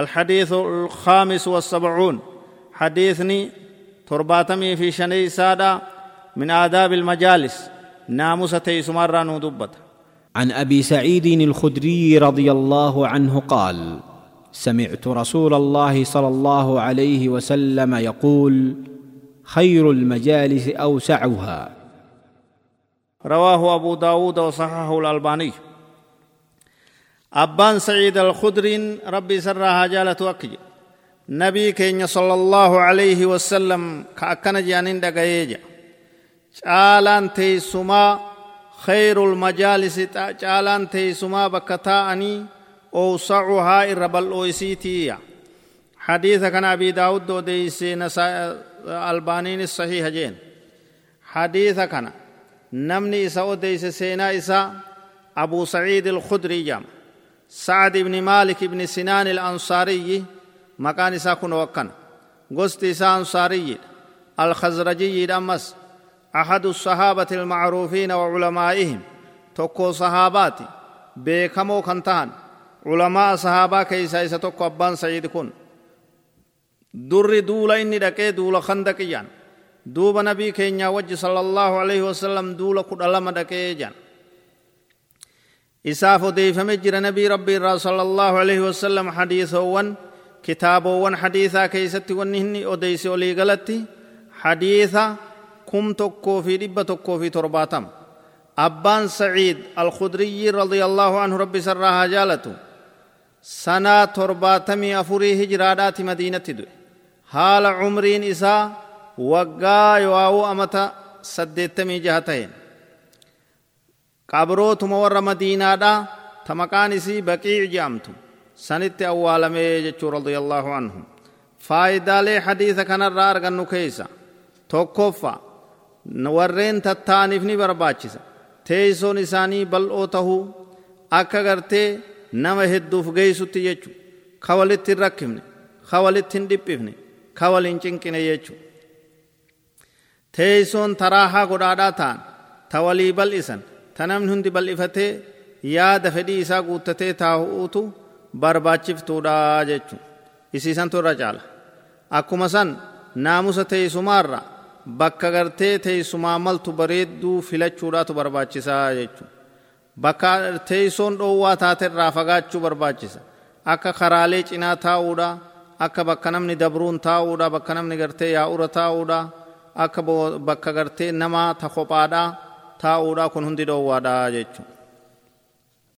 الحديث الخامس والسبعون. حديثني ترباتمي في شني سادة من آداب المجالس. ناموسة سمارة ندبت عن أبي سعيد الخدري رضي الله عنه قال سمعت رسول الله صلى الله عليه وسلم يقول خير المجالس أوسعها. رواه أبو داود وصححه الألباني. أبان سعيد الخدر ربي سرها جالة أكج نبي كين صلى الله عليه وسلم كأكن جانين دقايجا caalaan teessumaa khayrul majaalisi caalaan teessumaa bakka taa'anii oowsacuhaa irra bal'ooysiitiiyya حديث كان أبي داود دوديس البانين الصحيح جين. حديث كان نمني إسا وديس سينا إسا أبو سعيد الخدري جام. سعد بن مالك بن سنان الأنصاري مكان إسا كن وكان. إسا أنصاري الخزرجي دمس أحد الصحابة المعروفين وعلمائهم تكو صحابات بكمو كنتان علماء صحابة كيسا إسا تكو أبان سعيد كن. در دولا إني دكي دولا خندقيان دوب نبي كينيا وجه صلى الله عليه وسلم دولا كد ألم دكي جان. إساف ديفم جر نبي ربي صلى الله عليه وسلم حديثا كتابا حديثا كيست ونهني أديس أولي غلطي حديثا كم تكو في ربة تكو في ترباتم. أبان سعيد الخدري رضي الله عنه ربي سرها جالته سنة ترباتمي أفري هجرادات مدينة دو. حال عمرين إسا وقا يواو أمتا سدتمي جهتين. Qabrootuma warra madiinaadha ta maqaan isii baqii jedhamtu sanitti awwaalamee jechuu radiyallaahu anhum faayidaalee hadiisa kanarraa argannu keeysa tokkoffa warreen tattaaniif ni barbaachisa teeysoon isaanii bal'oo tahuu akka gartee nama hedduuf geeysutti jechu ka walitti hin rakkifne ka walitti hin dhiphifne ka wal hin cinqine jechu teeysoon taraahaa godhaadhaa ta'an ta walii bal'isan ta namni hundi bal'ifatee yaada fedhii isaa guuttatee taa'uutu barbaachiftuudha jechu isiisantu irra caala akkuma san naamusa teessumaarra bakka gartee teessumaa maltu bareedduu filachuudhaatu barbaachisaa jechu bakka teessoon dhoowwaa taaterraa fagaachuu barbaachisa akka karaalee cinaa taa'uudha akka bakka namni dabruun taa'uudha bakka namni gartee yaa'ura taa'uudha akka bakka gartee namaa ta kophaadhaa taa'uudha kun hundi dhoowwaadha jechuudha